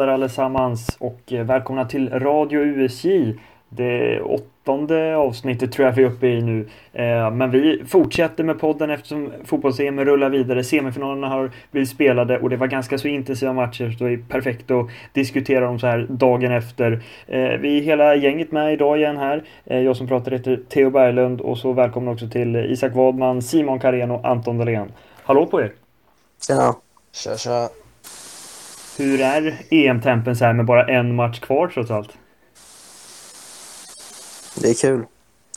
där allesammans och eh, välkomna till Radio USJ. Det åttonde avsnittet tror jag vi är uppe i nu. Eh, men vi fortsätter med podden eftersom fotbolls-EM rullar vidare. Semifinalerna har blivit spelade och det var ganska så intensiva matcher så det är perfekt att diskutera dem så här dagen efter. Eh, vi är hela gänget med idag igen här. Jag som pratar heter Theo Berglund och så välkomna också till Isak Wadman, Simon Karén och Anton Dahlén. Hallå på er! Tjena! Tja, tja! Hur är EM-tempen så här med bara en match kvar trots allt? Det är kul.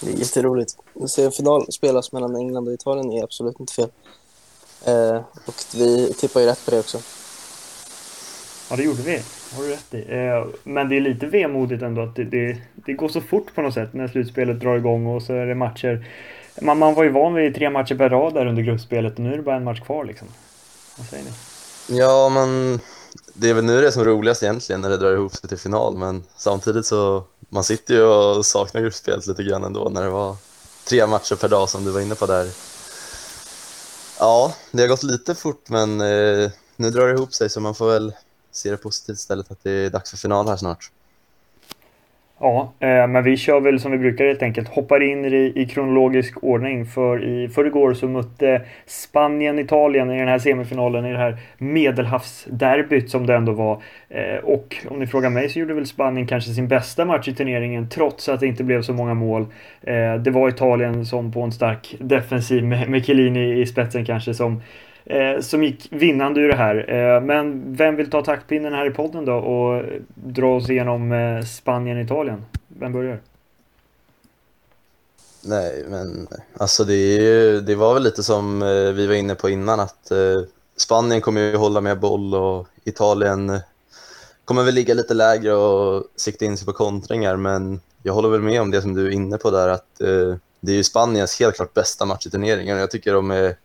Det är jätteroligt. Se en final spelas mellan England och Italien är absolut inte fel. Eh, och vi tippar ju rätt på det också. Ja, det gjorde vi. har du rätt i. Eh, men det är lite vemodigt ändå att det, det, det, går så fort på något sätt när slutspelet drar igång och så är det matcher. Man, man var ju van vid tre matcher per rad där under gruppspelet och nu är det bara en match kvar liksom. Vad säger ni? Ja, men det är väl nu det är som roligast egentligen när det drar ihop sig till final, men samtidigt så man sitter ju och saknar gruppspelet lite grann ändå när det var tre matcher per dag som du var inne på där. Ja, det har gått lite fort, men eh, nu drar det ihop sig så man får väl se det positivt istället att det är dags för final här snart. Ja, eh, men vi kör väl som vi brukar helt enkelt. Hoppar in i, i kronologisk ordning. För i förrgår så mötte Spanien Italien i den här semifinalen i det här medelhavsderbyt som det ändå var. Eh, och om ni frågar mig så gjorde väl Spanien kanske sin bästa match i turneringen trots att det inte blev så många mål. Eh, det var Italien som på en stark defensiv med, med Chiellini i spetsen kanske som eh, som gick vinnande ur det här. Eh, men vem vill ta taktpinnen här i podden då och dra oss igenom eh, Spanien-Italien? Vem börjar? Nej, men alltså det, är, det var väl lite som eh, vi var inne på innan att eh, Spanien kommer ju hålla med boll och Italien eh, kommer väl ligga lite lägre och sikta in sig på kontringar, men jag håller väl med om det som du är inne på där att eh, det är ju Spaniens helt klart bästa match i turneringen. Jag tycker de är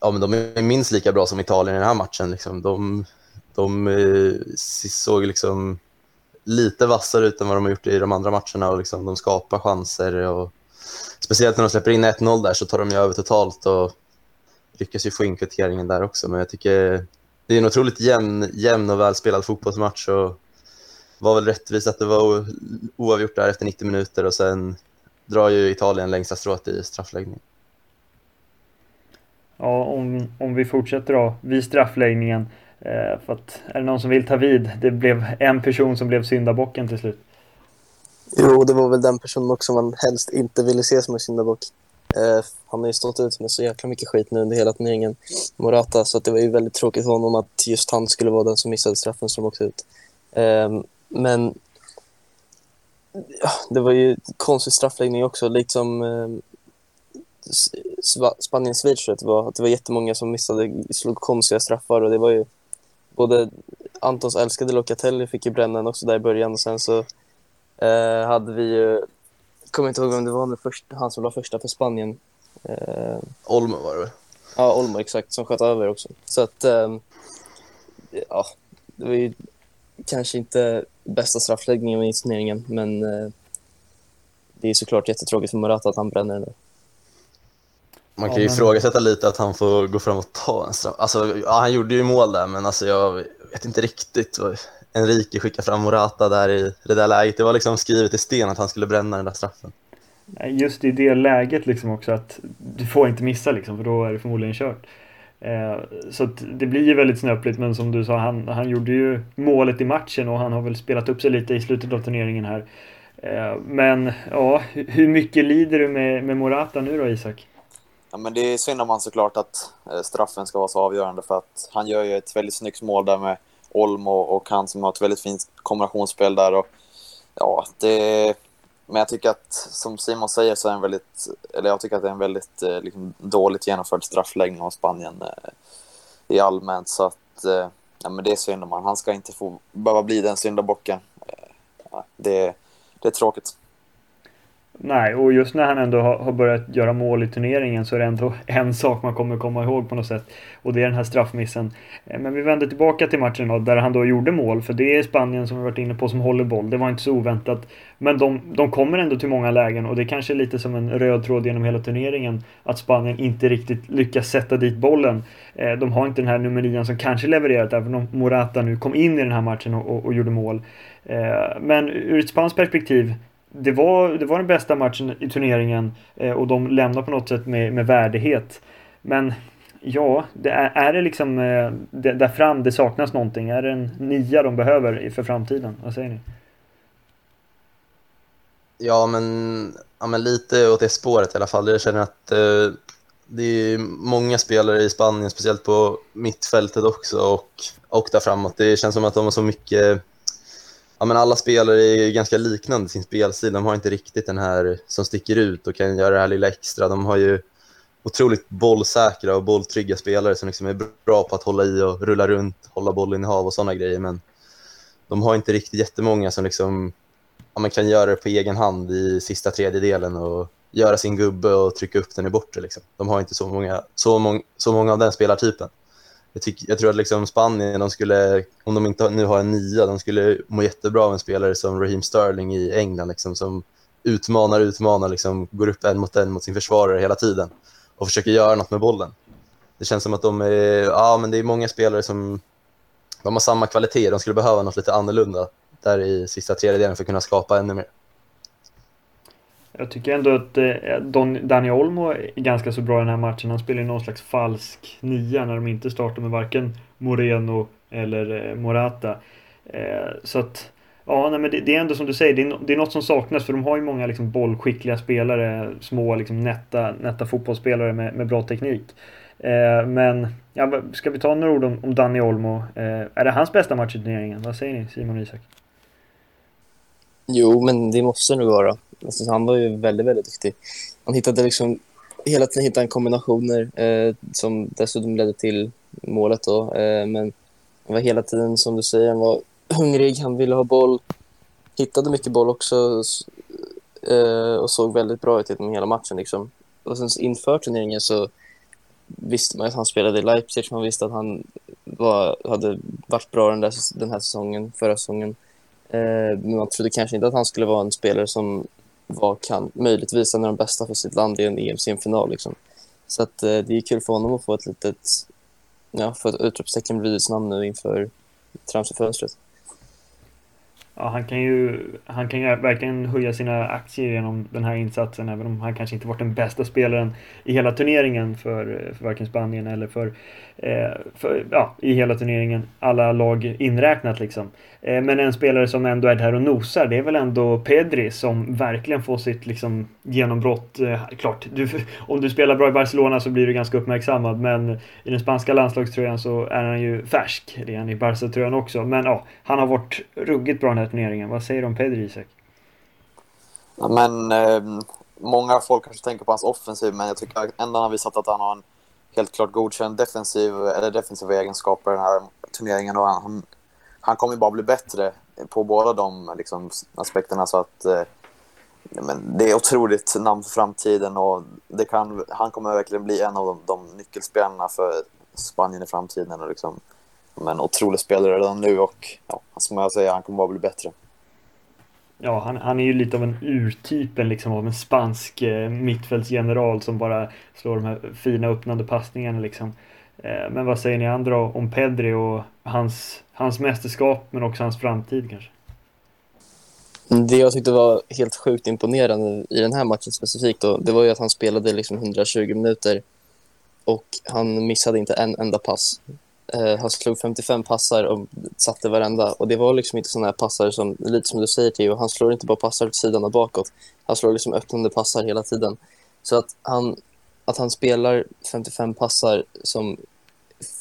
ja, men de är minst lika bra som Italien i den här matchen. Liksom. De, de eh, såg liksom lite vassare ut än vad de har gjort i de andra matcherna och liksom, de skapar chanser. Och, speciellt när de släpper in 1-0 där så tar de ju över totalt och lyckas ju få in kvitteringen där också. Men jag tycker det är en otroligt jämn, jämn och välspelad fotbollsmatch och var väl rättvist att det var oavgjort där efter 90 minuter och sen drar ju Italien längsta strået i straffläggning. Ja, om, om vi fortsätter då vid straffläggningen. Eh, för att, är det någon som vill ta vid? Det blev en person som blev syndabocken till slut. Jo, det var väl den personen också man helst inte ville se som en syndabock. Eh, han har ju stått ut med så jäkla mycket skit nu under hela turneringen, Morata, så det var ju väldigt tråkigt för honom att just han skulle vara den som missade straffen som åkte ut. Eh, men ja, det var ju konstig straffläggning också, liksom eh, Spanien-Schweiz var att det var jättemånga som missade, slog konstiga straffar och det var ju både Antons älskade Locatelli fick ju bränna också där i början och sen så eh, hade vi ju, kommer inte ihåg vem det var, nu först, han som var första för Spanien. Eh, Olmo var det Ja, Olmo exakt, som sköt över också. Så att, eh, ja, det var ju kanske inte bästa straffläggningen i turneringen, men eh, det är såklart jättetråkigt för Morata att han bränner den. Man kan ju ja, ifrågasätta lite att han får gå fram och ta en straff. Alltså, ja, han gjorde ju mål där, men alltså, jag vet inte riktigt. Enrique skickade fram Morata där i det där läget. Det var liksom skrivet i sten att han skulle bränna den där straffen. Just i det läget liksom också att du får inte missa liksom, för då är det förmodligen kört. Eh, så det blir ju väldigt snöpligt, men som du sa, han, han gjorde ju målet i matchen och han har väl spelat upp sig lite i slutet av turneringen här. Eh, men ja, hur mycket lider du med, med Morata nu då, Isak? Ja, men det är synd om han såklart att eh, straffen ska vara så avgörande för att han gör ju ett väldigt snyggt mål där med Olmo och han som har ett väldigt fint kombinationsspel där. Och, ja, det, men jag tycker att, som Simon säger, så är en väldigt, eller jag tycker att det är en väldigt eh, liksom, dåligt genomförd straffläggning av Spanien eh, i allmänt. Så att, eh, ja, men det är synd om han. Han ska inte få behöva bli den syndabocken. Eh, det, det är tråkigt. Nej, och just när han ändå har, börjat göra mål i turneringen så är det ändå en sak man kommer komma ihåg på något sätt. Och det är den här straffmissen. Eh, men vi vänder tillbaka till matchen då, där han då gjorde mål. För det är Spanien som vi varit inne på som håller boll. Det var inte så oväntat. Men de, de kommer ändå till många lägen och det kanske är lite som en röd tråd genom hela turneringen. Att Spanien inte riktigt lyckas sätta dit bollen. Eh, de har inte den här nummer nian som kanske levererat, även om Morata nu kom in i den här matchen och, och, och gjorde mål. Eh, men ur ett spanskt perspektiv det var, det var den bästa matchen i turneringen eh, och de lämnar på något sätt med, med värdighet. Men ja, det är, är det liksom eh, det, där fram det saknas någonting? Är det en nia de behöver för framtiden? Vad säger ni? Ja, men, ja, men lite åt det spåret i alla fall. Jag känner att eh, det är många spelare i Spanien, speciellt på mittfältet också och, och där framåt. Det känns som att de har så mycket ja, men alla spelare är ganska liknande sin spelstil. De har inte riktigt den här som sticker ut och kan göra det här lilla extra. De har ju otroligt bollsäkra och bolltrygga spelare som liksom är bra på att hålla i och rulla runt, hålla bollen i hav och sådana grejer. Men de har inte riktigt jättemånga som liksom, ja, man kan göra det på egen hand i sista tredjedelen och göra sin gubbe och trycka upp den i bortre. Liksom. De har inte så många, så, mång, så många av den spelartypen jag, tyck, jag tror att liksom Spanien, de skulle, om de inte nu har en nia, de skulle må jättebra av en spelare som Raheem Sterling i England, liksom, som utmanar, utmanar, liksom, går upp en mot en mot sin försvarare hela tiden och försöker göra något med bollen. Det känns som att de är, ja, men det är många spelare som de har samma kvalitet, de skulle behöva något lite annorlunda där i sista tredjedelen för att kunna skapa ännu mer. Jag tycker ändå att eh, Don, Dani Olmo är ganska så bra i den här matchen. Han spelar ju någon slags falsk nia när de inte startar med varken Moreno eller eh, Morata. Eh, så att, ja, nej, men det, det, är ändå som du säger, det är, det är något som saknas för de har ju många liksom, bollskickliga spelare, små liksom, nätta, nätta fotbollsspelare med, med bra teknik. Eh, men ja, ska vi ta några ord om, om Dani Olmo? Eh, är det hans bästa match i turneringen? Vad säger ni Simon och Isak? Jo, men det måste nog vara. Alltså, han var ju väldigt, väldigt duktig. Han hittade liksom hela tiden hittade kombinationer eh, som dessutom ledde till målet. Då. Eh, men han var hela tiden, som du säger, han var hungrig, han ville ha boll. Hittade mycket boll också eh, och såg väldigt bra ut genom hela matchen. Liksom. Och sen inför turneringen så visste man att han spelade i Leipzig. Man visste att han var, hade varit bra den, där, den här säsongen, förra säsongen. Eh, men man trodde kanske inte att han skulle vara en spelare som var kan, möjligtvis en av de bästa för sitt land i en EM-semifinal? Liksom. Så att, eh, det är kul för honom att få ett litet ja, få ett utropstecken bredvid sitt namn nu inför transferfönstret. Ja, han kan ju han kan ju verkligen höja sina aktier genom den här insatsen även om han kanske inte varit den bästa spelaren i hela turneringen för, för varken Spanien eller för, eh, för ja, i hela turneringen. Alla lag inräknat liksom. Eh, men en spelare som ändå är där och nosar, det är väl ändå Pedri som verkligen får sitt liksom, genombrott. Eh, klart, du, om du spelar bra i Barcelona så blir du ganska uppmärksammad, men i den spanska landslagströjan så är han ju färsk. Det är han i Barca-tröjan också. Men ja, han har varit ruggigt bra den här turneringen. Vad säger du om Pedri, Isak? Ja, men eh, många folk kanske tänker på hans offensiv, men jag tycker ändå han har visat att han har en helt klart godkänd defensiv, eller defensiva egenskaper i den här turneringen. Och han, han kommer bara bli bättre på båda de liksom, aspekterna. Så att, eh, men det är otroligt namn för framtiden och det kan, han kommer verkligen bli en av de, de nyckelspelarna för Spanien i framtiden. Och liksom, men otrolig spelare redan nu och ja, som jag säger, han kommer bara bli bättre. Ja, han, han är ju lite av en urtypen liksom av en spansk eh, mittfältsgeneral som bara slår de här fina öppnande passningarna liksom. Eh, men vad säger ni andra om Pedri och hans, hans mästerskap men också hans framtid kanske? Det jag tyckte var helt sjukt imponerande i den här matchen specifikt då, det var ju att han spelade liksom 120 minuter och han missade inte en enda pass. Eh, han slog 55 passar och satte varenda. Och det var liksom inte sådana här passar som, lite som du säger Theo, han slår inte bara passar åt sidan och bakåt. Han slår liksom öppnande passar hela tiden. Så att han, att han spelar 55 passar som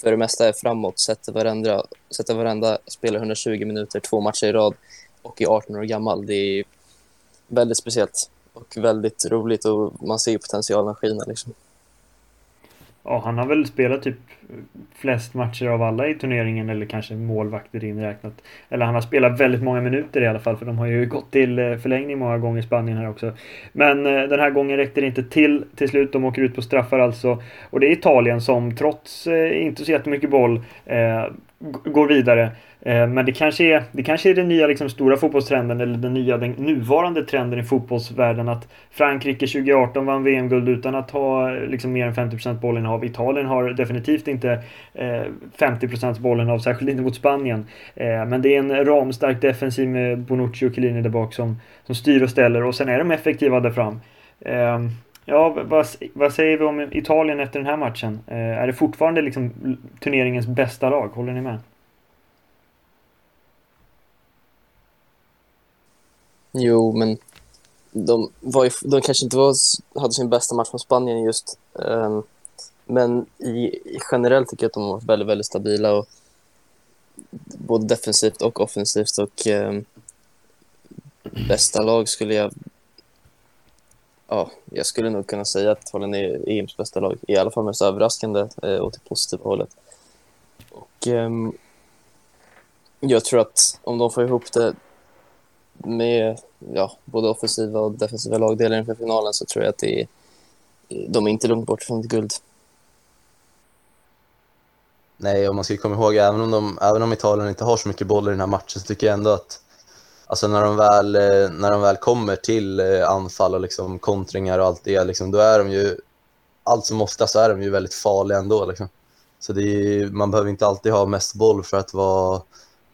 för det mesta är framåt, sätter varenda sätter varenda spelar 120 minuter, två matcher i rad och är 18 år gammal. Det är väldigt speciellt och väldigt roligt och man ser potentialen skina. Liksom ja, han har väl spelat typ flest matcher av alla i turneringen eller kanske målvakter inräknat. Eller han har spelat väldigt många minuter i alla fall för de har ju gått till eh, förlängning många gånger i Spanien här också. Men eh, den här gången räckte det inte till till slut. De åker ut på straffar alltså. Och det är Italien som trots eh, inte så jättemycket boll eh, går vidare. Eh, men det kanske är, det kanske är den nya liksom, stora fotbollstrenden eller den nya, den nuvarande trenden i fotbollsvärlden att Frankrike 2018 vann VM-guld utan att ha liksom, mer än 50% bollinnehav. Italien har definitivt inte eh, 50% bollinnehav, särskilt inte mot Spanien. Eh, men det är en ramstark defensiv med Bonucci och Chiellini där bak som, som styr och ställer och sen är de effektiva där fram. Eh, Ja, vad, vad, säger vi om Italien efter den här matchen? Eh, är det fortfarande liksom turneringens bästa lag? Håller ni med? Jo, men de, var ju, de kanske inte var, hade sin bästa match mot Spanien just. Um, men i, generellt tycker jag att de var väldigt, väldigt stabila. Och, både defensivt och offensivt. Och um, bästa lag skulle jag... Ja, jag skulle nog kunna säga att Holland är EMs bästa lag. I alla fall mest överraskande eh, åt det positiva hållet. Och um, jag tror att om de får ihop det med ja, både offensiva och defensiva lagdelar inför finalen så tror jag att det är, de är inte långt bort från ett guld. Nej, och man ska komma ihåg, även om, de, även om Italien inte har så mycket boll i den här matchen så tycker jag ändå att alltså när, de väl, eh, när de väl kommer till eh, anfall och liksom kontringar och allt det, liksom, då är de ju, allt som oftast är de ju väldigt farliga ändå. Liksom. Så det är, man behöver inte alltid ha mest boll för att vara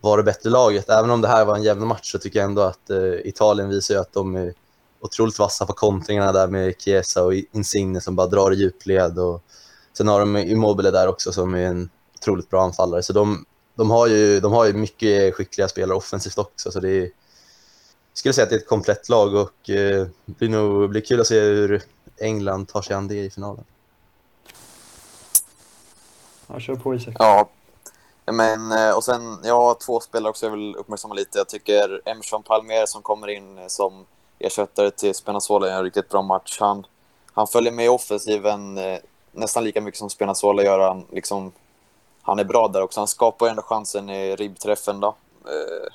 var det bättre laget. Även om det här var en jämn match så tycker jag ändå att eh, Italien visar ju att de är otroligt vassa på kontringarna där med Chiesa och Insigne som bara drar i djupled. Och sen har de Immobile där också som är en otroligt bra anfallare. Så de, de, har, ju, de har ju mycket skickliga spelare offensivt också. Så det är, jag skulle säga att det är ett komplett lag och eh, det blir nog blir kul att se hur England tar sig an det i finalen. Ja, kör på Isak. Ja, men, eh, och sen, jag har två spelare också jag vill uppmärksamma lite. Jag tycker Emerson Palmer som kommer in eh, som ersättare till Spinazzola gör en riktigt bra match. Han, han följer med i offensiven eh, nästan lika mycket som Spinazzola gör. Han, liksom, han är bra där också. Han skapar ändå chansen i ribbträffen då, eh,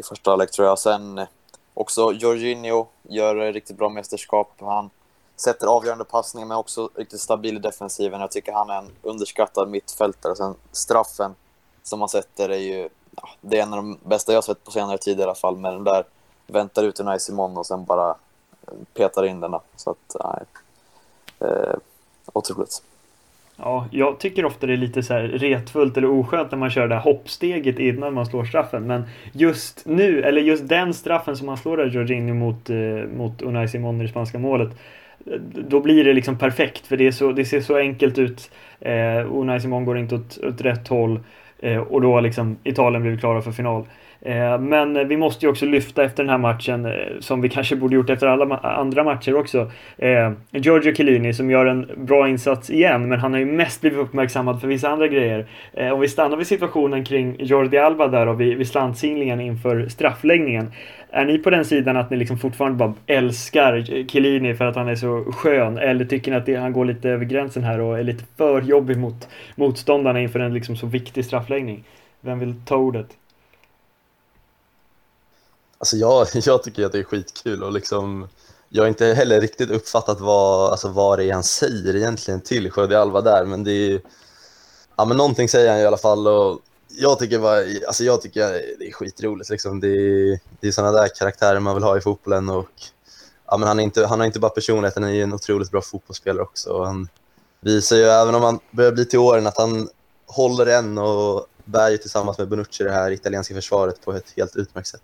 i första halvlek tror jag. Sen eh, också Jorginho gör riktigt bra mästerskap. Han sätter avgörande passningar men också riktigt stabil i defensiven. Jag tycker han är en underskattad mittfältare. Sen straffen som han sätter är ju... Ja, det är en av de bästa jag sett på senare tid i alla fall. Med den där väntar ut en Simon och sen bara eh, petar in den. Så att, nej. Eh, otroligt. Ja, jag tycker ofta det är lite så här retfullt eller oskönt när man kör det där hoppsteget innan man slår straffen. Men just nu, eller just den straffen som han slår där Jorginho mot, eh, mot Unai Simon i det spanska målet då blir det liksom perfekt för det, är så, det ser så enkelt ut. Eh, Unai Simon går inte åt, åt rätt håll eh, och då har liksom Italien blivit klara för final. Eh, men vi måste ju också lyfta efter den här matchen, eh, som vi kanske borde gjort efter alla andra matcher också. Eh, Giorgio Chiellini som gör en bra insats igen, men han har ju mest blivit uppmärksammad för vissa andra grejer. Eh, om vi stannar vid situationen kring Jordi Alba där och vid, vid slantsinglingen inför straffläggningen. Är ni på den sidan att ni liksom fortfarande bara älskar Chiellini för att han är så skön? Eller tycker ni att det, han går lite över gränsen här och är lite för jobbig mot motståndarna inför en liksom så viktig straffläggning? Vem vill ta ordet? Alltså jag, jag tycker att det är skitkul och liksom jag har inte heller riktigt uppfattat vad, alltså vad det är han säger egentligen till Skövde Alva där, men det är ja, men någonting säger han i alla fall och jag tycker, bara, alltså jag tycker det är skitroligt. Liksom. Det, är, det är sådana där karaktärer man vill ha i fotbollen. Och, ja, men han, är inte, han har inte bara personligheten, han är en otroligt bra fotbollsspelare också. Han visar ju, även om han börjar bli till åren, att han håller än och bär ju tillsammans med Bonucci det här italienska försvaret på ett helt utmärkt sätt.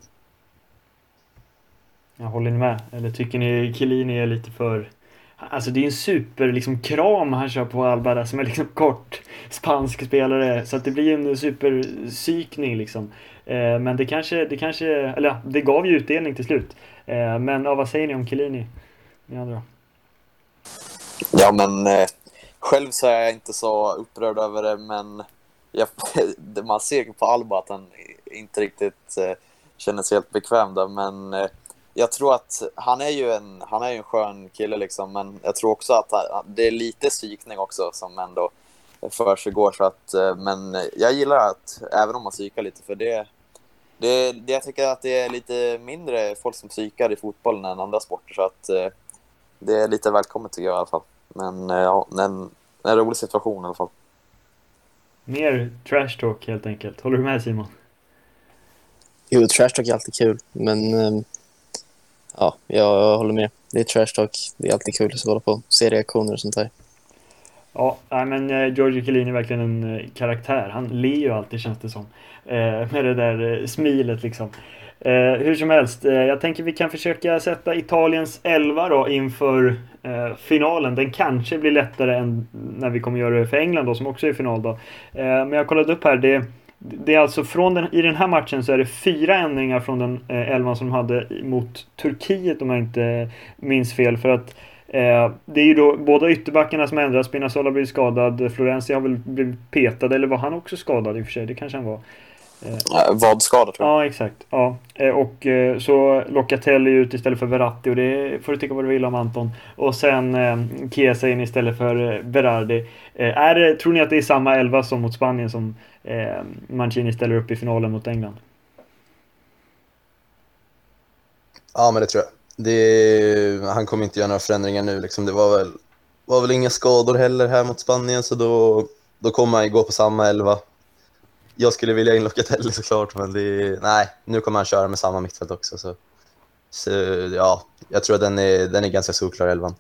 Jag håller ni med? Eller tycker ni Chiellini är lite för... Alltså det är en super liksom, kram han kör på Alba där som är liksom kort spansk spelare. Så att det blir en superpsykning liksom. Eh, men det kanske, det kanske, eller ja, det gav ju utdelning till slut. Eh, men ja, vad säger ni om Chiellini? Ni andra? Ja men eh, själv så är jag inte så upprörd över det men jag, man ser på Alba att han inte riktigt eh, känner sig helt bekväm där men eh, jag tror att han är ju en, han är ju en skön kille liksom, men jag tror också att han, det är lite psykning också som ändå för sig går. Så att, eh, men jag gillar att, även om man psykar lite, för det, det, det, jag tycker att det är lite mindre folk som psykar i fotbollen än andra sporter. Så att eh, det är lite välkommet tycker jag i alla fall. Men eh, ja, en, en rolig situation i alla fall. Mer trash talk helt enkelt. Håller du med Simon? Jo, trash talk är alltid kul, men um, ja, jag håller med. Det är trash talk. Det är alltid kul att hålla på se reaktioner och sånt där. Ja, men eh, Giorgio Chiellini är verkligen en eh, karaktär. Han ler ju alltid känns det som. Eh, med det där eh, smilet liksom. Eh, hur som helst, eh, jag tänker vi kan försöka sätta Italiens elva då inför finalen. Den kanske blir lättare än när vi kommer göra det för England då, som också är i final då. men jag kollade upp här. Det, det är alltså från den, i den här matchen så är det fyra ändringar från den eh, elvan som de hade mot Turkiet om jag inte minns fel. För att eh, det är ju då båda ytterbackarna som ändras. Spinazzola blir skadad. Florenzi har väl blivit petad, eller var han också skadad i och för sig? Det kanske han var. Eh, vadskadad tror jag. Ja, exakt. Ja. Eh, och eh, så Locatelli ut istället för Verratti och det får du tycka vad du vill om Anton. Och sen eh, Chiesa in istället för eh, Berardi. Eh, är, tror ni att det är samma elva som mot Spanien som eh, Mancini ställer upp i finalen mot England? Ja, men det tror jag. Det, han kommer inte göra några förändringar nu. Liksom. Det var väl, var väl inga skador heller här mot Spanien, så då, då kommer han gå på samma elva. Jag skulle vilja in Locatelli såklart, men det, nej, nu kommer han köra med samma mittfält också. Så, så ja, jag tror att den är, den är ganska solklar, elvan.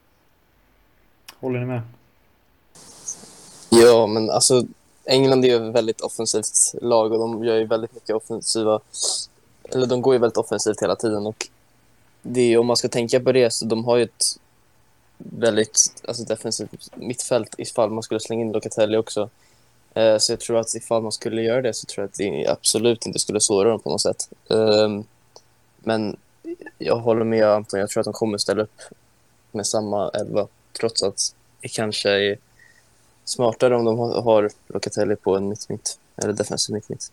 Håller ni med? Ja, men alltså England är ju ett väldigt offensivt lag och de gör ju väldigt mycket offensiva... Eller de går ju väldigt offensivt hela tiden och det är, om man ska tänka på det så de har ju ett väldigt alltså defensivt mittfält ifall man skulle slänga in Locatelli också. Eh, så jag tror att ifall man skulle göra det så tror jag att det absolut inte skulle såra dem på något sätt. Eh, men jag håller med Anton, jag tror att de kommer ställa upp med samma elva trots att det kanske är smartare om de har Locatelli på en mitt-mitt, eller defensiv mitt-mitt.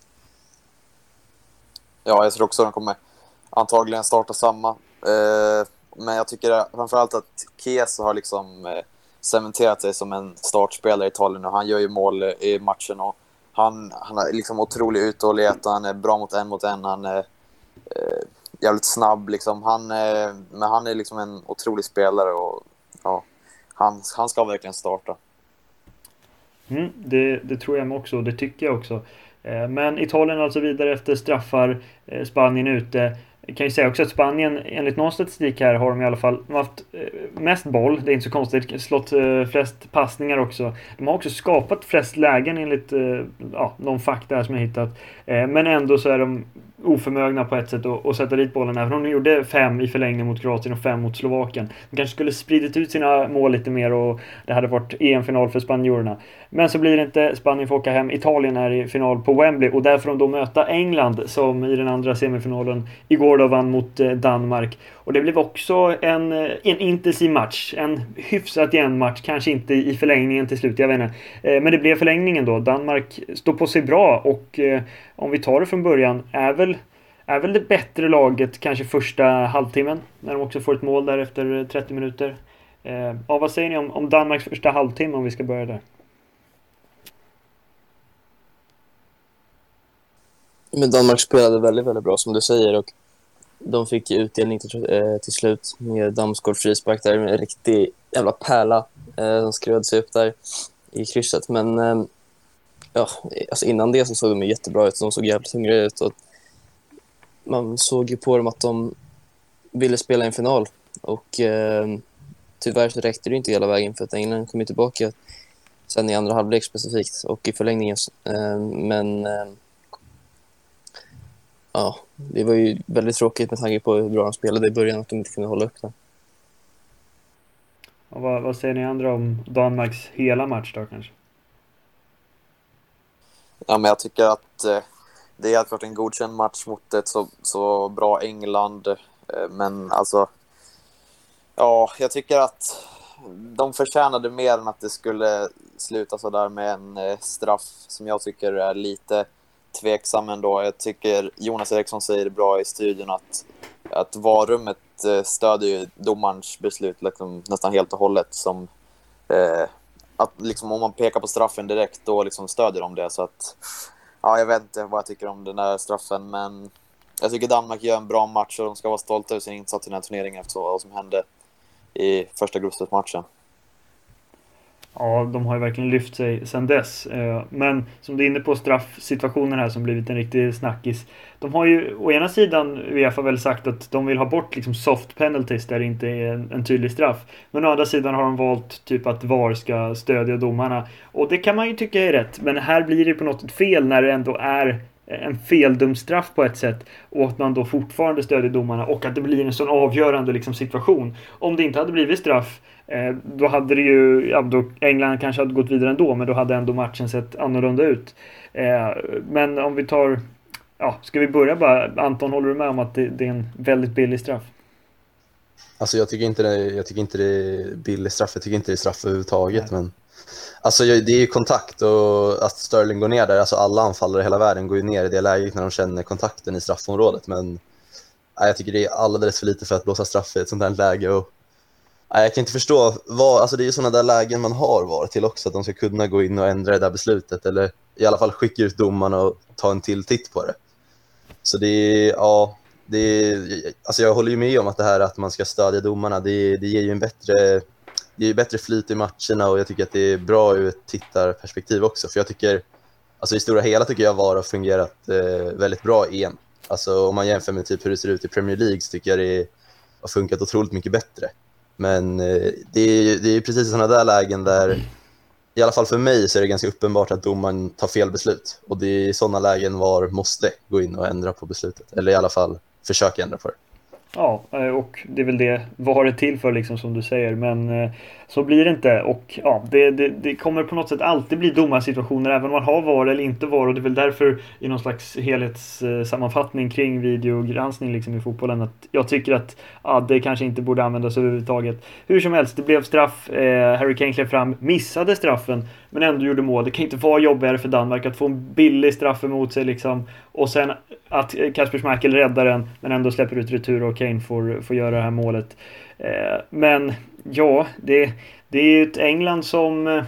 Ja, jag tror också att de kommer antagligen starta samma. Eh, men jag tycker framförallt att Keso har liksom eh, cementerat sig som en startspelare i Italien och han gör ju mål i matchen och han, han har liksom otrolig uthållighet och han är bra mot en mot en. Han är eh, jävligt snabb liksom. Han, eh, men han är liksom en otrolig spelare och ja, han, han ska verkligen starta. Mm, det, det, tror jag också och det tycker jag också. Eh, men Italien alltså vidare efter straffar. Eh, Spanien ute. Jag kan ju säga också att Spanien, enligt någon statistik här, har de i alla fall haft eh, mest boll. Det är inte så konstigt. Slått flest passningar också. De har också skapat flest lägen enligt ja, de fakta som jag hittat. Men ändå så är de oförmögna på ett sätt att, att sätta dit bollen. Även om de gjorde fem i förlängning mot Kroatien och fem mot Slovakien. De kanske skulle spridit ut sina mål lite mer och det hade varit EM-final för spanjorerna. Men så blir det inte. Spanien får åka hem. Italien är i final på Wembley och där får de då möta England som i den andra semifinalen igår då vann mot eh, Danmark. Och det blev också en, eh, en intensiv match. En hyfsat jämn match. Kanske inte i förlängningen till slut, jag vet inte. Eh, men det blev förlängningen då. Danmark står på sig bra och om vi tar det från början är väl är väl det bättre laget kanske första halvtimmen när de också får ett mål där efter eh, 30 minuter. Eh, ja, vad säger ni om, om Danmarks första halvtimme om vi ska börja där? Men Danmark spelade väldigt, väldigt bra som du säger och de fick utdelning till, eh, till slut med Damsgaard frispark där med en riktig jävla pärla. Eh, de skröd sig upp där i krysset. Men eh, ja, alltså innan det så såg de jättebra ut. De såg jävligt hungriga ut. Och man såg ju på dem att de ville spela en final. Och eh, tyvärr så räckte det inte hela vägen för att England kom tillbaka sen i andra halvlek specifikt och i förlängningen. Eh, men eh, ja, det var ju väldigt tråkigt med tanke på hur bra de spelade i början att de inte kunde hålla upp det. Och vad, vad säger ni andra om Danmarks hela match då kanske? Ja, men jag tycker att eh, det är varit en godkänd match mot ett så, så bra England. Eh, men alltså, ja, jag tycker att de förtjänade mer än att det skulle sluta så där med en eh, straff som jag tycker är lite tveksam ändå. Jag tycker Jonas Eriksson säger det bra i studion att, att varummet eh, stödjer ju domarens beslut liksom, nästan helt och hållet. Som, eh, att, liksom, om man pekar på straffen direkt, då liksom, stödjer de det. Så att, ja, jag vet inte vad jag tycker om den där straffen, men jag tycker Danmark gör en bra match och de ska vara stolta över sin insats i den här turneringen efter vad som hände i första gruppspelsmatchen. Ja, de har ju verkligen lyft sig sedan dess. Eh, men som du är inne på straffsituationen här som blivit en riktig snackis. De har ju å ena sidan Uefa väl sagt att de vill ha bort liksom soft penalties där det inte är en, en tydlig straff. Men å andra sidan har de valt typ att VAR ska stödja domarna. Och det kan man ju tycka är rätt. Men här blir det på något sätt fel när det ändå är en feldum straff på ett sätt och att man då fortfarande stödjer domarna och att det blir en sån avgörande liksom, situation. Om det inte hade blivit straff eh, då hade det ju, ja, då England kanske hade gått vidare ändå men då hade ändå matchen sett annorlunda ut. Eh, men om vi tar, ja, ska vi börja bara? Anton, håller du med om att det, det är en väldigt billig straff? Alltså jag tycker inte det, jag tycker inte det är billig straff, jag tycker inte det är straff överhuvudtaget. Nej. Men Alltså det är ju kontakt och att Sterling går ner där, alltså alla anfallare i hela världen går ju ner i det läget när de känner kontakten i straffområdet. Men nej, jag tycker det är alldeles för lite för att blåsa straff i ett sånt här läge. Och, nej, jag kan inte förstå, vad, alltså det är ju sådana där lägen man har varit till också, att de ska kunna gå in och ändra det där beslutet eller i alla fall skicka ut domarna och ta en till titt på det. Så det är, ja, det är, alltså jag håller ju med om att det här att man ska stödja domarna, det, det ger ju en bättre det är bättre flyt i matcherna och jag tycker att det är bra ur ett tittarperspektiv också. För jag tycker, alltså i stora hela tycker jag VAR har fungerat eh, väldigt bra i EM. Alltså om man jämför med typ hur det ser ut i Premier League så tycker jag det har funkat otroligt mycket bättre. Men eh, det är, det är precis sådana där lägen där, i alla fall för mig så är det ganska uppenbart att domaren tar fel beslut. Och det är i sådana lägen VAR måste gå in och ändra på beslutet. Eller i alla fall försöka ändra på det. Ja, eh, och det är väl det VAR är till för liksom som du säger. Men eh, så blir det inte. Och ja, det, det, det, kommer på något sätt alltid bli domarsituationer även om man har VAR eller inte VAR. Och det är väl därför i någon slags helhetssammanfattning kring videogranskning liksom i fotbollen att jag tycker att ja, det kanske inte borde användas överhuvudtaget. Hur som helst, det blev straff. Eh, Harry Kane klev fram, missade straffen men ändå gjorde mål. Det kan inte vara jobbigare för Danmark att få en billig straff emot sig liksom. Och sen att Kasper Schmeichel räddar den men ändå släpper ut retur och Kane får, får göra det här målet. Eh, men ja, det, det är ju ett England som eh,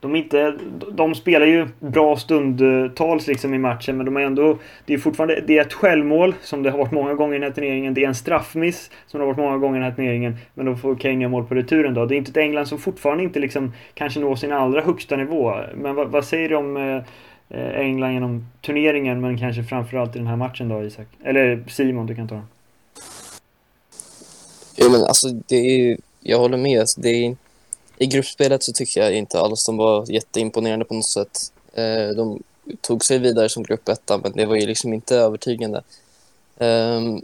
de, inte, de spelar ju bra stundtals liksom i matchen men de är ändå Det är fortfarande Det är ett självmål som det har varit många gånger i den här turneringen. Det är en straffmiss som det har varit många gånger i den här turneringen. Men de får Kenya mål på returen då. Det är inte ett England som fortfarande inte liksom kanske når sin allra högsta nivå. Men vad, vad säger du om eh, England genom turneringen men kanske framförallt i den här matchen då Isak? Eller Simon, du kan ta den. Ja men alltså det är jag håller med. Alltså, det är, I gruppspelet så tycker jag inte alls de var jätteimponerande på något sätt. Eh, de tog sig vidare som gruppetta, men det var ju liksom inte övertygande. Um,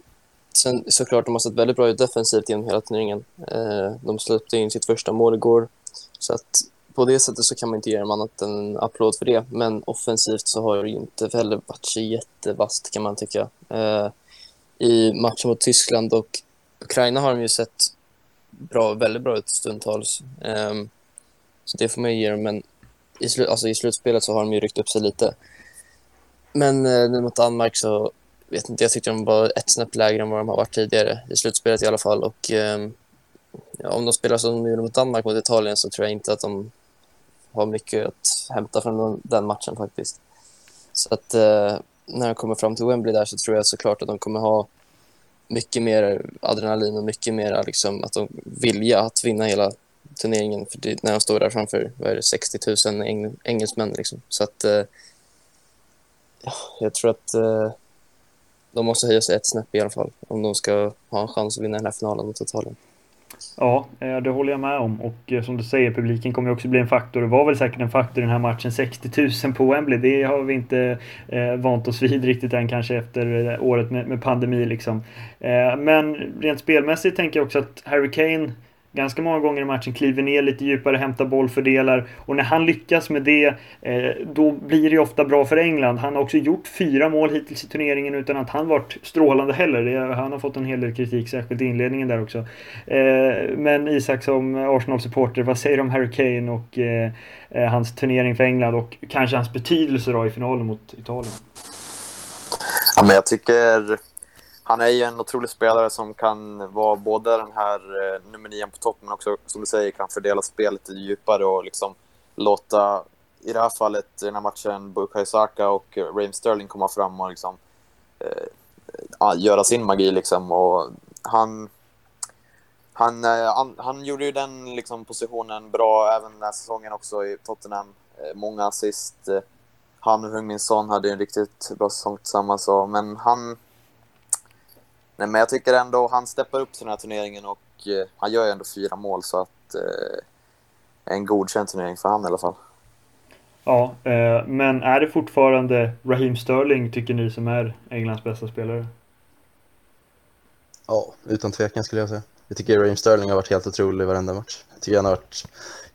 sen såklart, de har sett väldigt bra ut defensivt genom hela turneringen. Eh, de släppte in sitt första mål igår. Så att på det sättet så kan man inte ge dem annat än en applåd för det. Men offensivt så har det inte heller varit så jättevast kan man tycka. Eh, I matchen mot Tyskland och Ukraina har de ju sett bra, väldigt bra ut stundtals. Um, så det får man ju ge dem, men i, slu, alltså i slutspelet så har de ju ryckt upp sig lite. Men uh, nu mot Danmark så vet inte, jag tyckte de var ett snäpp lägre än vad de har varit tidigare i slutspelet i alla fall. Och um, ja, om de spelar som de gjorde mot Danmark mot Italien så tror jag inte att de har mycket att hämta från den matchen faktiskt. Så att uh, när de kommer fram till Wembley där så tror jag såklart att de kommer ha mycket mer adrenalin och mycket mer liksom, att de vilja att vinna hela turneringen för det, när de står där framför vad är det, 60 000 eng, engelsmän. Liksom. Så att eh, jag tror att eh, de måste höja sig ett snäpp i alla fall om de ska ha en chans att vinna den här finalen mot Italien. Ja, eh, det håller jag med om. Och eh, som du säger, publiken kommer också bli en faktor. Det var väl säkert en faktor i den här matchen. 60 000 på Wembley, det har vi inte eh, vant oss vid riktigt än kanske efter eh, året med, med pandemi liksom. Eh, men rent spelmässigt tänker jag också att Harry Kane ganska många gånger i matchen kliver ner lite djupare, hämtar boll, fördelar. Och när han lyckas med det, eh, då blir det ofta bra för England. Han har också gjort fyra mål hittills i turneringen utan att han varit strålande heller. Han har fått en hel del kritik, särskilt i inledningen där också. Eh, men Isak som Arsenal-supporter, vad säger du om Harry Kane och eh, hans turnering för England och kanske hans betydelse då i finalen mot Italien? Ja, men jag tycker han är ju en otrolig spelare som kan vara både den här eh, nummer nio på topp men också, som du säger, kan fördela spelet lite djupare och liksom låta, i det här fallet, i den här matchen, Bukayo Saka och Raheem Sterling komma fram och liksom eh, göra sin magi liksom. Och han, han, eh, han, han gjorde ju den liksom, positionen bra även den här säsongen också i Tottenham. Eh, många assist. Eh, han och Hung-min Son hade en riktigt bra säsong tillsammans. Men han... Nej, men jag tycker ändå han steppar upp till den här turneringen och eh, han gör ju ändå fyra mål så att eh, en godkänd turnering för han i alla fall. Ja, eh, men är det fortfarande Raheem Sterling tycker ni som är Englands bästa spelare? Ja, utan tvekan skulle jag säga. Jag tycker Raheem Sterling har varit helt otrolig i varenda match. Jag tycker han har varit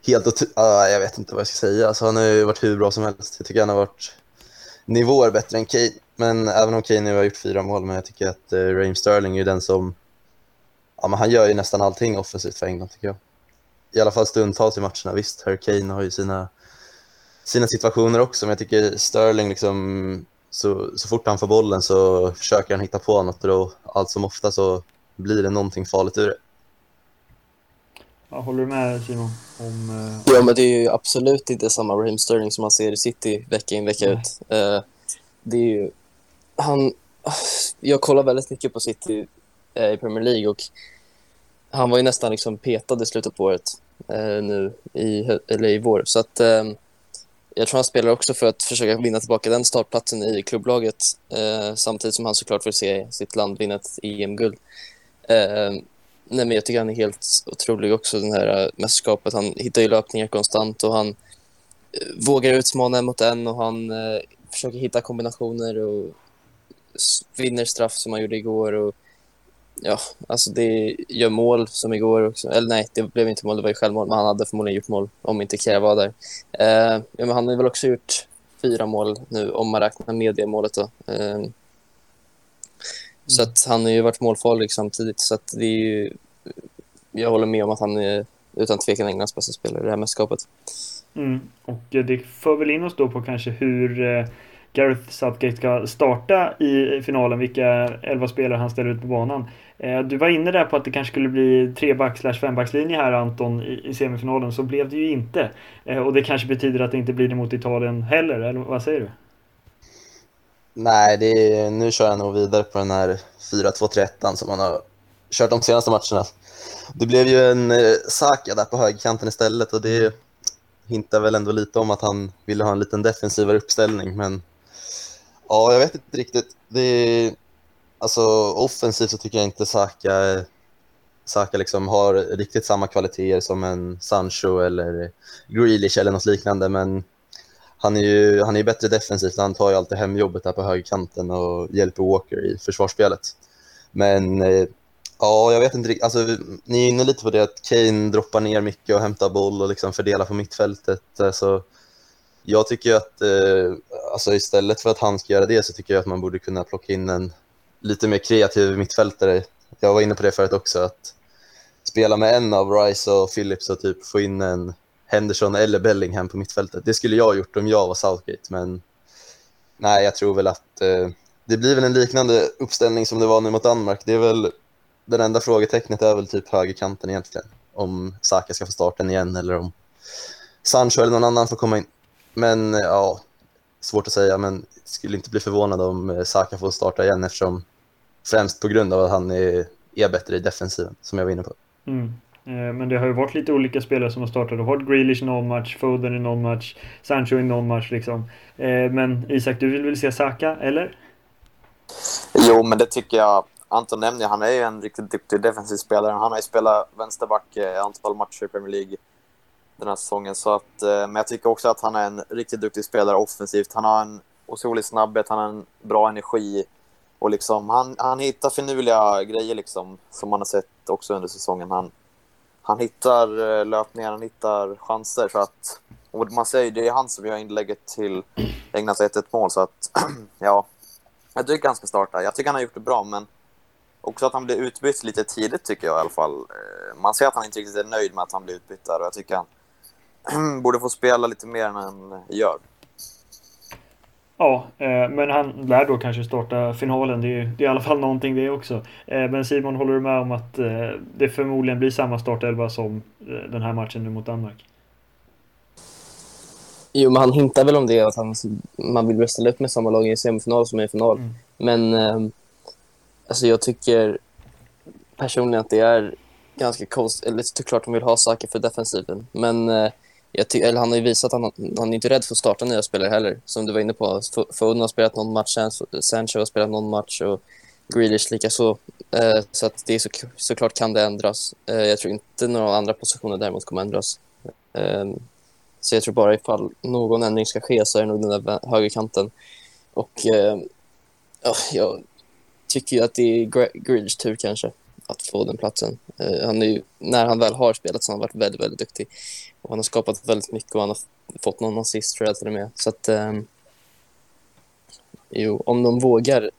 helt otrolig. Uh, jag vet inte vad jag ska säga. Alltså, han har ju varit hur bra som helst. Jag tycker han har varit nivåer bättre än Kane. Men även om Kane nu har gjort fyra mål, men jag tycker att uh, Raheem Sterling är den som... Ja, men han gör ju nästan allting offensivt för England, tycker jag. I alla fall stundtals i matcherna. Visst, Harry Kane har ju sina, sina situationer också, men jag tycker Sterling liksom... Så, så fort han får bollen så försöker han hitta på något och då, allt som ofta så blir det någonting farligt ur det. Ja, håller du med Simon? Om, uh... Ja, men det är ju absolut inte samma Raheem Sterling som man ser i City vecka in vecka Nej. ut. Uh, det är ju... Han... Jag kollar väldigt mycket på City eh, i Premier League och han var ju nästan liksom petad i slutet på året eh, nu i, eller i vår. Så att eh, jag tror han spelar också för att försöka vinna tillbaka den startplatsen i klubblaget samtidigt som han såklart vill se sitt land vinna ett EM-guld. Eh, nej, men jag tycker han är helt otrolig också, den här mästerskapet. Han hittar ju löpningar konstant och han eh, vågar utmana en mot en och han eh, försöker hitta kombinationer och vinner straff som han gjorde igår. Och, ja, alltså det gör mål som igår också. Eller nej, det blev inte mål, det var ju självmål, men han hade förmodligen gjort mål om inte Kjär var där. Eh, ja, men han har väl också gjort fyra mål nu om man räknar med det målet då. Eh, så att han har ju varit målfarlig samtidigt. Så att det är ju, jag håller med om att han är utan tvekan Englands bästa spelare i det här mästerskapet. Mm. Och det för väl in oss då på kanske hur eh, Gareth Southgate ska starta i finalen, vilka elva spelare han ställer ut på banan. Eh, du var inne där på att det kanske skulle bli treback slash fembackslinje här Anton i semifinalen, så blev det ju inte. Eh, och det kanske betyder att det inte blir det mot Italien heller, eller vad säger du? Nej, det är, nu kör jag nog vidare på den här 4-2-3-1 som han har kört de senaste matcherna. Det blev ju en eh, Saka där på högerkanten istället och det hintar väl ändå lite om att han ville ha en liten defensivare uppställning. Men ja, jag vet inte riktigt. Det är, alltså, offensivt så tycker jag inte Saka, Saka liksom har riktigt samma kvaliteter som en Sancho eller Grealish eller något liknande. Men han är ju han är bättre defensivt. Han tar ju alltid hem jobbet där på högerkanten och hjälper Walker i försvarsspelet. Men eh, ja, jag vet inte riktigt. Alltså, ni är inne lite på det att Kane droppar ner mycket och hämtar boll och liksom fördelar på mittfältet. Alltså, jag tycker att eh, alltså istället för att han ska göra det så tycker jag att man borde kunna plocka in en lite mer kreativ mittfältare. Jag var inne på det förut också, att spela med en av Rice och Phillips och typ få in en Henderson eller Bellingham på mittfältet. Det skulle jag ha gjort om jag var Southgate, men nej, jag tror väl att eh, det blir väl en liknande uppställning som det var nu mot Danmark. Det är väl den enda frågetecknet är väl typ högerkanten egentligen. Om Saka ska få starten igen eller om Sancho eller någon annan får komma in. Men ja, svårt att säga, men skulle inte bli förvånad om eh, Saka får starta igen eftersom främst på grund av att han är, är bättre i defensiven, som jag var inne på. Mm. Eh, men det har ju varit lite olika spelare som har startat. Det har varit Grealish i någon match, Foden i någon match, Sancho i någon match liksom. Eh, men Isak, du vill väl se Saka, eller? Jo, men det tycker jag. Anton nämnde han är ju en riktigt duktig defensiv spelare. Han har ju spelat vänsterback i antal matcher i Premier League den här säsongen. Så att, eh, men jag tycker också att han är en riktigt duktig spelare offensivt. Han har en otrolig snabbhet, han har en bra energi. Och liksom, han, han hittar finurliga grejer liksom, som man har sett också under säsongen. Han, han hittar eh, löpningar, han hittar chanser. Så att, och man säger det är han som gör inlägget till Englands 1-1 mål. Så att, ja, jag tycker han ska starta. Jag tycker han har gjort det bra, men också att han blir utbytt lite tidigt tycker jag i alla fall. Eh, man ser att han inte riktigt är nöjd med att han blir utbytt där och jag tycker han borde få spela lite mer än han gör. Ja, eh, men han lär då kanske starta finalen. Det är, det är i alla fall någonting det också. Eh, men Simon, håller du med om att eh, det förmodligen blir samma startelva som eh, den här matchen nu mot Danmark? Jo, men han hintar väl om det, att han, man vill ställa upp med samma lag i semifinal som i final. Mm. Men eh, alltså jag tycker personligen att det är ganska konstigt. Eller såklart de vill ha saker för defensiven. Men eh, ty- eller han har ju visat att han, han är inte rädd för att starta nya spelare heller. Som du var inne på. Foden har spelat någon match, Sancho har spelat någon match och Grealish likaså. Eh, så att det är så, såklart kan det ändras. Eh, jag tror inte några andra positioner däremot kommer ändras. Eh, så jag tror bara ifall någon ändring ska ske så är det nog den där högerkanten. Och eh, jag tycker ju att det är Grealish tur kanske att få den platsen. Eh, han är ju, när han väl har spelat så har han varit väldigt, väldigt duktig. Och han har skapat väldigt mycket och han har fått någon assist tror jag till och med. Så att, um, jo, om de vågar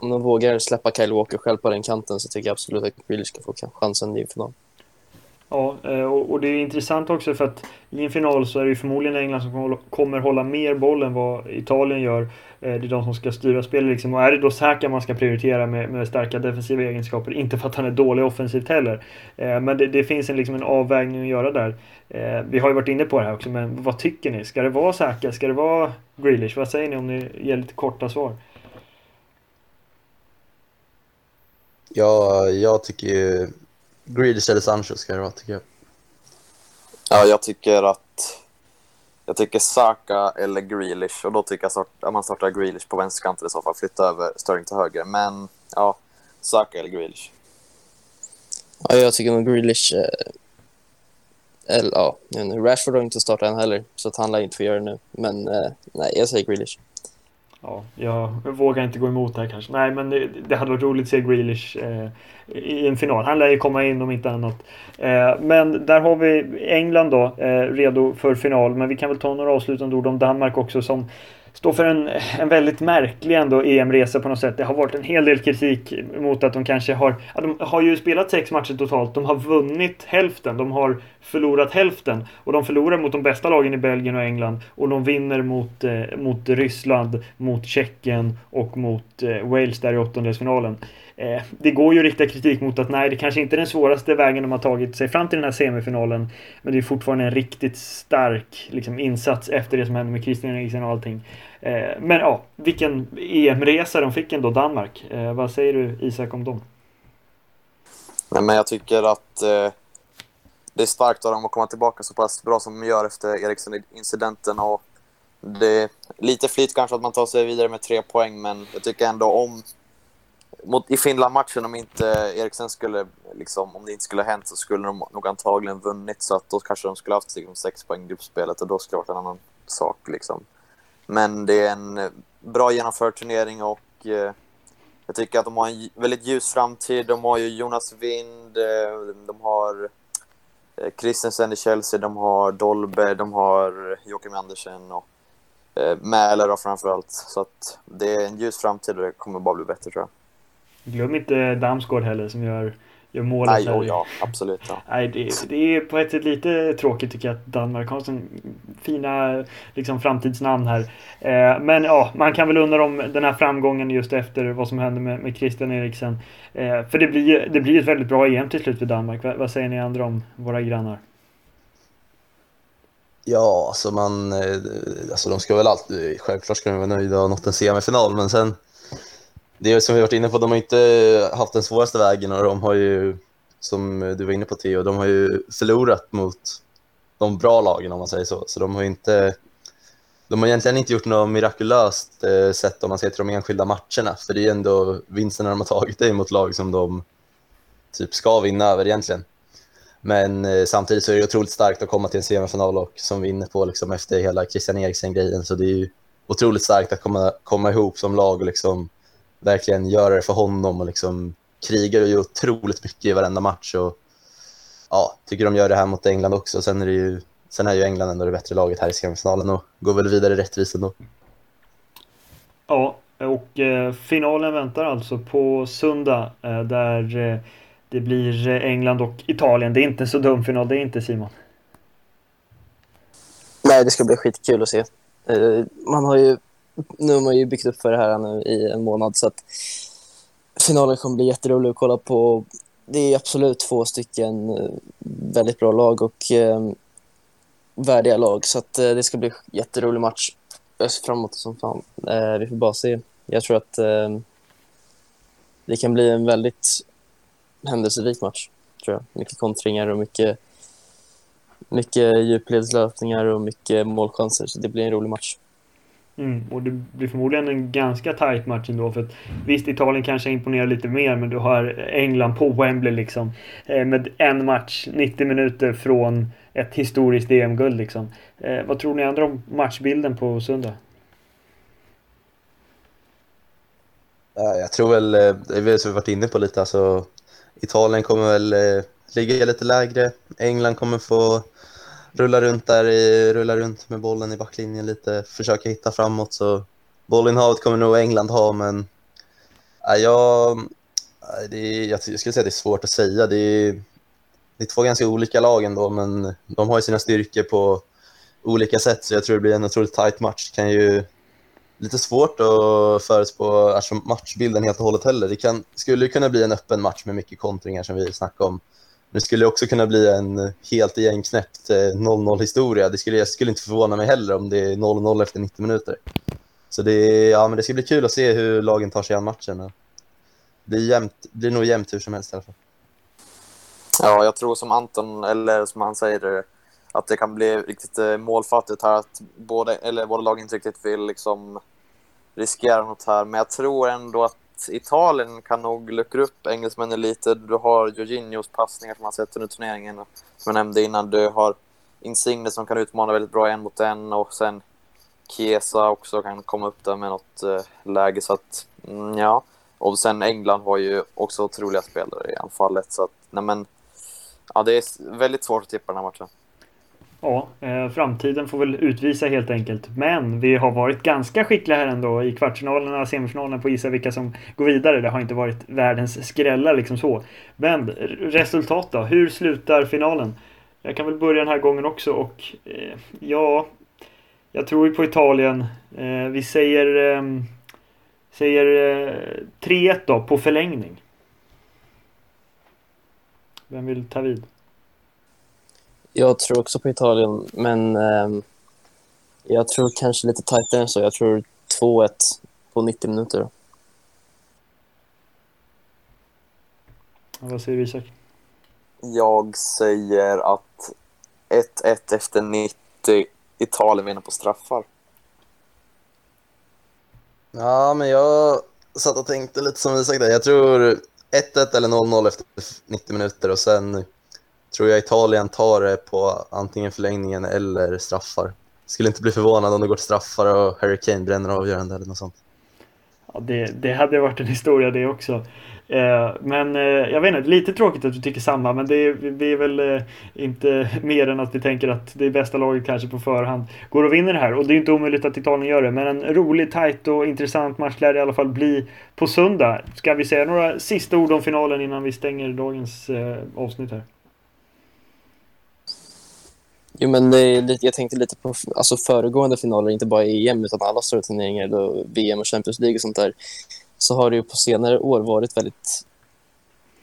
om de vågar släppa Kyle Walker själv på den kanten så tycker jag absolut att Grealish ska få chansen i final. Ja, eh, och det är intressant också för att i en final så är det ju förmodligen England som kommer hålla- mer boll än vad Italien gör. Eh, det är de som ska styra spelet liksom. Och är det då Saka man ska prioritera med, med starka defensiva egenskaper, inte för att han är dålig offensivt heller. Eh, men det, det finns en, liksom en avvägning att göra där. Vi har ju varit inne på det här också, men vad tycker ni? Ska det vara Saka? Ska det vara Grealish? Vad säger ni om ni ger lite korta svar? Ja, jag tycker ju Grealish eller Sancho ska det vara, tycker jag. Ja, jag tycker att... Jag tycker Saka eller Grealish. Och då tycker jag start, att man startar Grealish på vänsterkanten i så fall. Flytta över Sterling till höger. Men ja, Saka eller Grealish. Ja, jag tycker nog Grealish... Eh, eller, ja, Rashford har inte startat än heller, så att han lär inte få göra det nu. Men eh, nej, jag säger Grealish. Ja, jag vågar inte gå emot det här kanske. Nej, men det, det hade varit roligt att se Grealish eh, i en final. Han lär ju komma in om inte annat. Eh, men där har vi England då, eh, redo för final. Men vi kan väl ta några avslutande ord om Danmark också som står för en, en väldigt märklig ändå EM-resa på något sätt. Det har varit en hel del kritik mot att de kanske har... Ja, de har ju spelat sex matcher totalt. De har vunnit hälften. De har förlorat hälften. Och de förlorar mot de bästa lagen i Belgien och England. Och de vinner mot, eh, mot Ryssland, mot Tjeckien och mot eh, Wales där i åttondelsfinalen. Eh, det går ju att rikta kritik mot att nej, det kanske inte är den svåraste vägen de har tagit sig fram till den här semifinalen. Men det är fortfarande en riktigt stark liksom, insats efter det som hände med Christian Eriksen och allting. Eh, men ja, vilken EM-resa de fick ändå, Danmark. Eh, vad säger du Isak om dem? Nej, men jag tycker att eh, det är starkt av dem att komma tillbaka så pass bra som de gör efter Eriksen-incidenten. Och det är lite flit kanske att man tar sig vidare med tre poäng, men jag tycker ändå om mot, i Finland-matchen, om inte Eriksen skulle, liksom, om det inte skulle ha hänt så skulle de nog antagligen vunnit. Så att då kanske de skulle haft liksom, sex poäng i gruppspelet och då skulle det varit en annan sak. Liksom. Men det är en eh, bra genomförd turnering och eh, jag tycker att de har en väldigt ljus framtid. De har ju Jonas Wind, eh, de har Christensen i Chelsea, de har Dolbe, de har Joakim Andersen och eh, Mäler framförallt. Så att det är en ljus framtid och det kommer bara bli bättre tror jag. Glöm inte Damsgaard heller som gör, gör målet. Nej, jo, ja, absolut. Ja. Nej, det, det är på ett sätt lite tråkigt tycker jag att Danmark har så fina liksom, framtidsnamn här. Eh, men ja, man kan väl undra om den här framgången just efter vad som hände med, med Christian Eriksen. Eh, för det blir det blir ett väldigt bra EM till slut för Danmark. Va, vad säger ni andra om våra grannar? Ja, alltså man... eh, Alltså de ska väl alltid... Självklart ska de vara nöjda och nått en semifinal, men sen... Det är som vi varit inne på, de har inte haft den svåraste vägen och de har ju, som du var inne på Theo, de har ju förlorat mot de bra lagen om man säger så. Så de har inte... De har egentligen inte gjort något mirakulöst eh, sett om man ser till de enskilda matcherna. För det är ju ändå vinsterna de har tagit är mot lag som de typ ska vinna över egentligen. Men eh, samtidigt så är det otroligt starkt att komma till en semifinal och som vi är inne på liksom, efter hela Christian Eriksen-grejen. Så det är ju otroligt starkt att komma, komma ihop som lag och liksom verkligen göra det för honom och liksom krigar ju otroligt mycket i varenda match. Och, ja, tycker de gör det här mot England också. Sen är, det ju, sen är ju England ändå det bättre laget här i semifinalen och går väl vidare rättvist ändå. Ja, och eh, finalen väntar alltså på söndag eh, där eh, det blir England och Italien. Det är inte en så dum final, det är inte Simon. Nej, det ska bli skitkul att se. Man har ju nu har man ju byggt upp för det här nu i en månad så att finalen kommer bli jätterolig att kolla på. Det är absolut två stycken eh, väldigt bra lag och eh, värdiga lag så att eh, det ska bli jätterolig match. Eh, jag ser fram emot det som fan. Eh, vi får bara se. Jag tror att eh, det kan bli en väldigt händelserik match. Tror jag. Mycket kontringar och mycket, mycket djupledslöpningar och mycket målchanser. Så det blir en rolig match. Mm, och det blir förmodligen en ganska tight match ändå. För att, visst, Italien kanske imponerar lite mer, men du har England på Wembley liksom. Eh, med en match, 90 minuter från ett historiskt EM-guld liksom. Eh, vad tror ni andra om matchbilden på söndag? Jag tror väl, eh, det är väl som vi varit inne på lite, alltså Italien kommer väl eh, ligga lite lägre. England kommer få rulla runt där, i, rulla runt med bollen i backlinjen lite, försöka hitta framåt. Så bollinnehavet kommer nog England ha, men ja, jag, äh, det är, jag skulle säga att det är svårt att säga. Det är, det är två ganska olika lag ändå, men de har ju sina styrkor på olika sätt, så jag tror det blir en otroligt tight match. Det kan ju lite svårt att förutspå alltså matchbilden helt och hållet heller. Det kan, skulle kunna bli en öppen match med mycket kontringar som vi snackade om. Det skulle också kunna bli en helt igenknäppt eh, 0-0-historia. Det skulle, jag skulle inte förvåna mig heller om det är 0-0 efter 90 minuter. Så det, ja, men det ska bli kul att se hur lagen tar sig an matchen. Det blir, jämnt, det blir nog jämnt hur som helst i alla fall. Ja, jag tror som Anton, eller som han säger, att det kan bli riktigt eh, målfattigt här. Att både, eller båda lagen inte riktigt vill liksom riskera något här. Men jag tror ändå att Italien kan nog luckra upp engelsmännen lite. Du har Jorginhos passningar som man sett under turneringen. Som jag nämnde innan. Du har Insigne som kan utmana väldigt bra en mot en och sen Chiesa också kan komma upp där med något eh, läge. Så att, mm, ja. Och sen England har ju också otroliga spelare i anfallet. Så att, nej men, ja, det är väldigt svårt att tippa den här matchen. Ja, eh, framtiden får väl utvisa helt enkelt. Men vi har varit ganska skickliga här ändå i kvartsfinalerna och semifinalerna på att gissa vilka som går vidare. Det har inte varit världens skrällar liksom så. Men resultat då? Hur slutar finalen? Jag kan väl börja den här gången också och eh, ja, jag tror ju på Italien. Eh, vi säger, ehm, eh, säger 3-1 då på förlängning. Vem vill ta vid? Jag tror också på Italien, men eh, jag tror kanske lite tajtare än så. Jag tror 2-1 på 90 minuter. Vad säger du Isak? Jag säger att 1-1 efter 90. Italien vinner på straffar. Ja, men jag satt och tänkte lite som Isak där. Jag tror 1-1 eller 0-0 efter 90 minuter och sen tror jag Italien tar det på antingen förlängningen eller straffar. Skulle inte bli förvånad om det går till straffar och Harry Kane bränner avgörande eller något sånt. Ja, det, det hade varit en historia det också. Eh, men eh, jag vet inte, lite tråkigt att du tycker samma men det är, det är väl eh, inte mer än att vi tänker att det bästa laget kanske på förhand går och vinner det här. Och det är inte omöjligt att Italien gör det men en rolig, tight och intressant match lär det i alla fall bli på söndag. Ska vi säga några sista ord om finalen innan vi stänger dagens eh, avsnitt här? Jo, men det jag tänkte lite på alltså föregående finaler, inte bara i EM utan alla stora turneringar, då VM och Champions League och sånt där, så har det ju på senare år varit väldigt,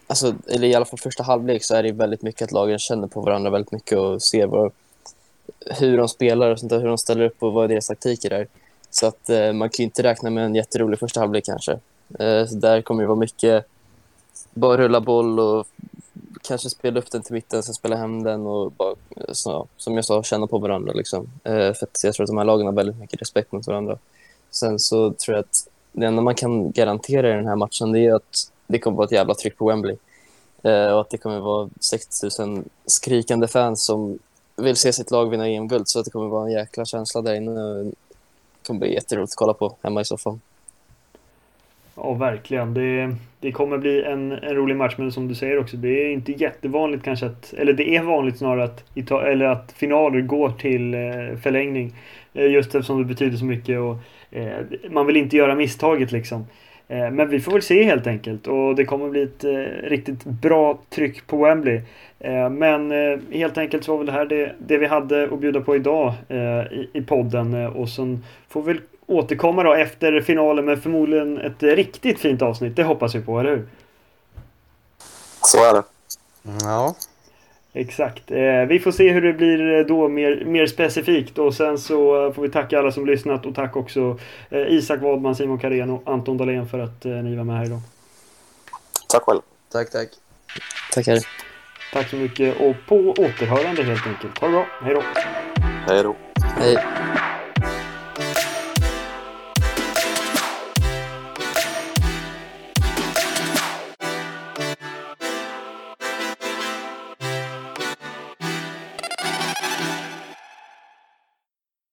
alltså, eller i alla fall första halvlek så är det väldigt mycket att lagen känner på varandra väldigt mycket och ser vad, hur de spelar och sånt där, hur de ställer upp och vad deras taktiker är. Så att eh, man kan ju inte räkna med en jätterolig första halvlek kanske. Eh, så där kommer det vara mycket bara rulla boll och kanske spela upp den till mitten, sen spela hem den och bara, eh, så, som jag sa, känna på varandra. Liksom. Eh, för att jag tror att de här lagen har väldigt mycket respekt mot varandra. Sen så tror jag att det enda man kan garantera i den här matchen det är att det kommer vara ett jävla tryck på Wembley. Eh, och att det kommer vara 60 000 skrikande fans som vill se sitt lag vinna EM-guld. Så att det kommer vara en jäkla känsla där inne. Det kommer bli jätteroligt att kolla på hemma i soffan. Ja, verkligen. Det, det kommer bli en, en rolig match, men som du säger också, det är inte jättevanligt kanske att, eller det är vanligt snarare att, eller att finaler går till eh, förlängning. Eh, just eftersom det betyder så mycket och eh, man vill inte göra misstaget liksom. Eh, men vi får väl se helt enkelt och det kommer bli ett eh, riktigt bra tryck på Wembley. Eh, men helt enkelt så var väl det här det, det vi hade att bjuda på idag i, i podden och sen får vi väl återkomma då efter finalen med förmodligen ett riktigt fint avsnitt. Det hoppas vi på, eller hur? Så är det. Ja, Exakt. Eh, vi får se hur det blir då mer, mer specifikt och sen så får vi tacka alla som lyssnat och tack också eh, Isak Wadman, Simon Karén och Anton Dahlén för att eh, ni var med här idag. Tack själv. tack, tack. Tackar. Tack så mycket och på återhörande helt enkelt. Ha det bra. Hej då! Hej då. Hej.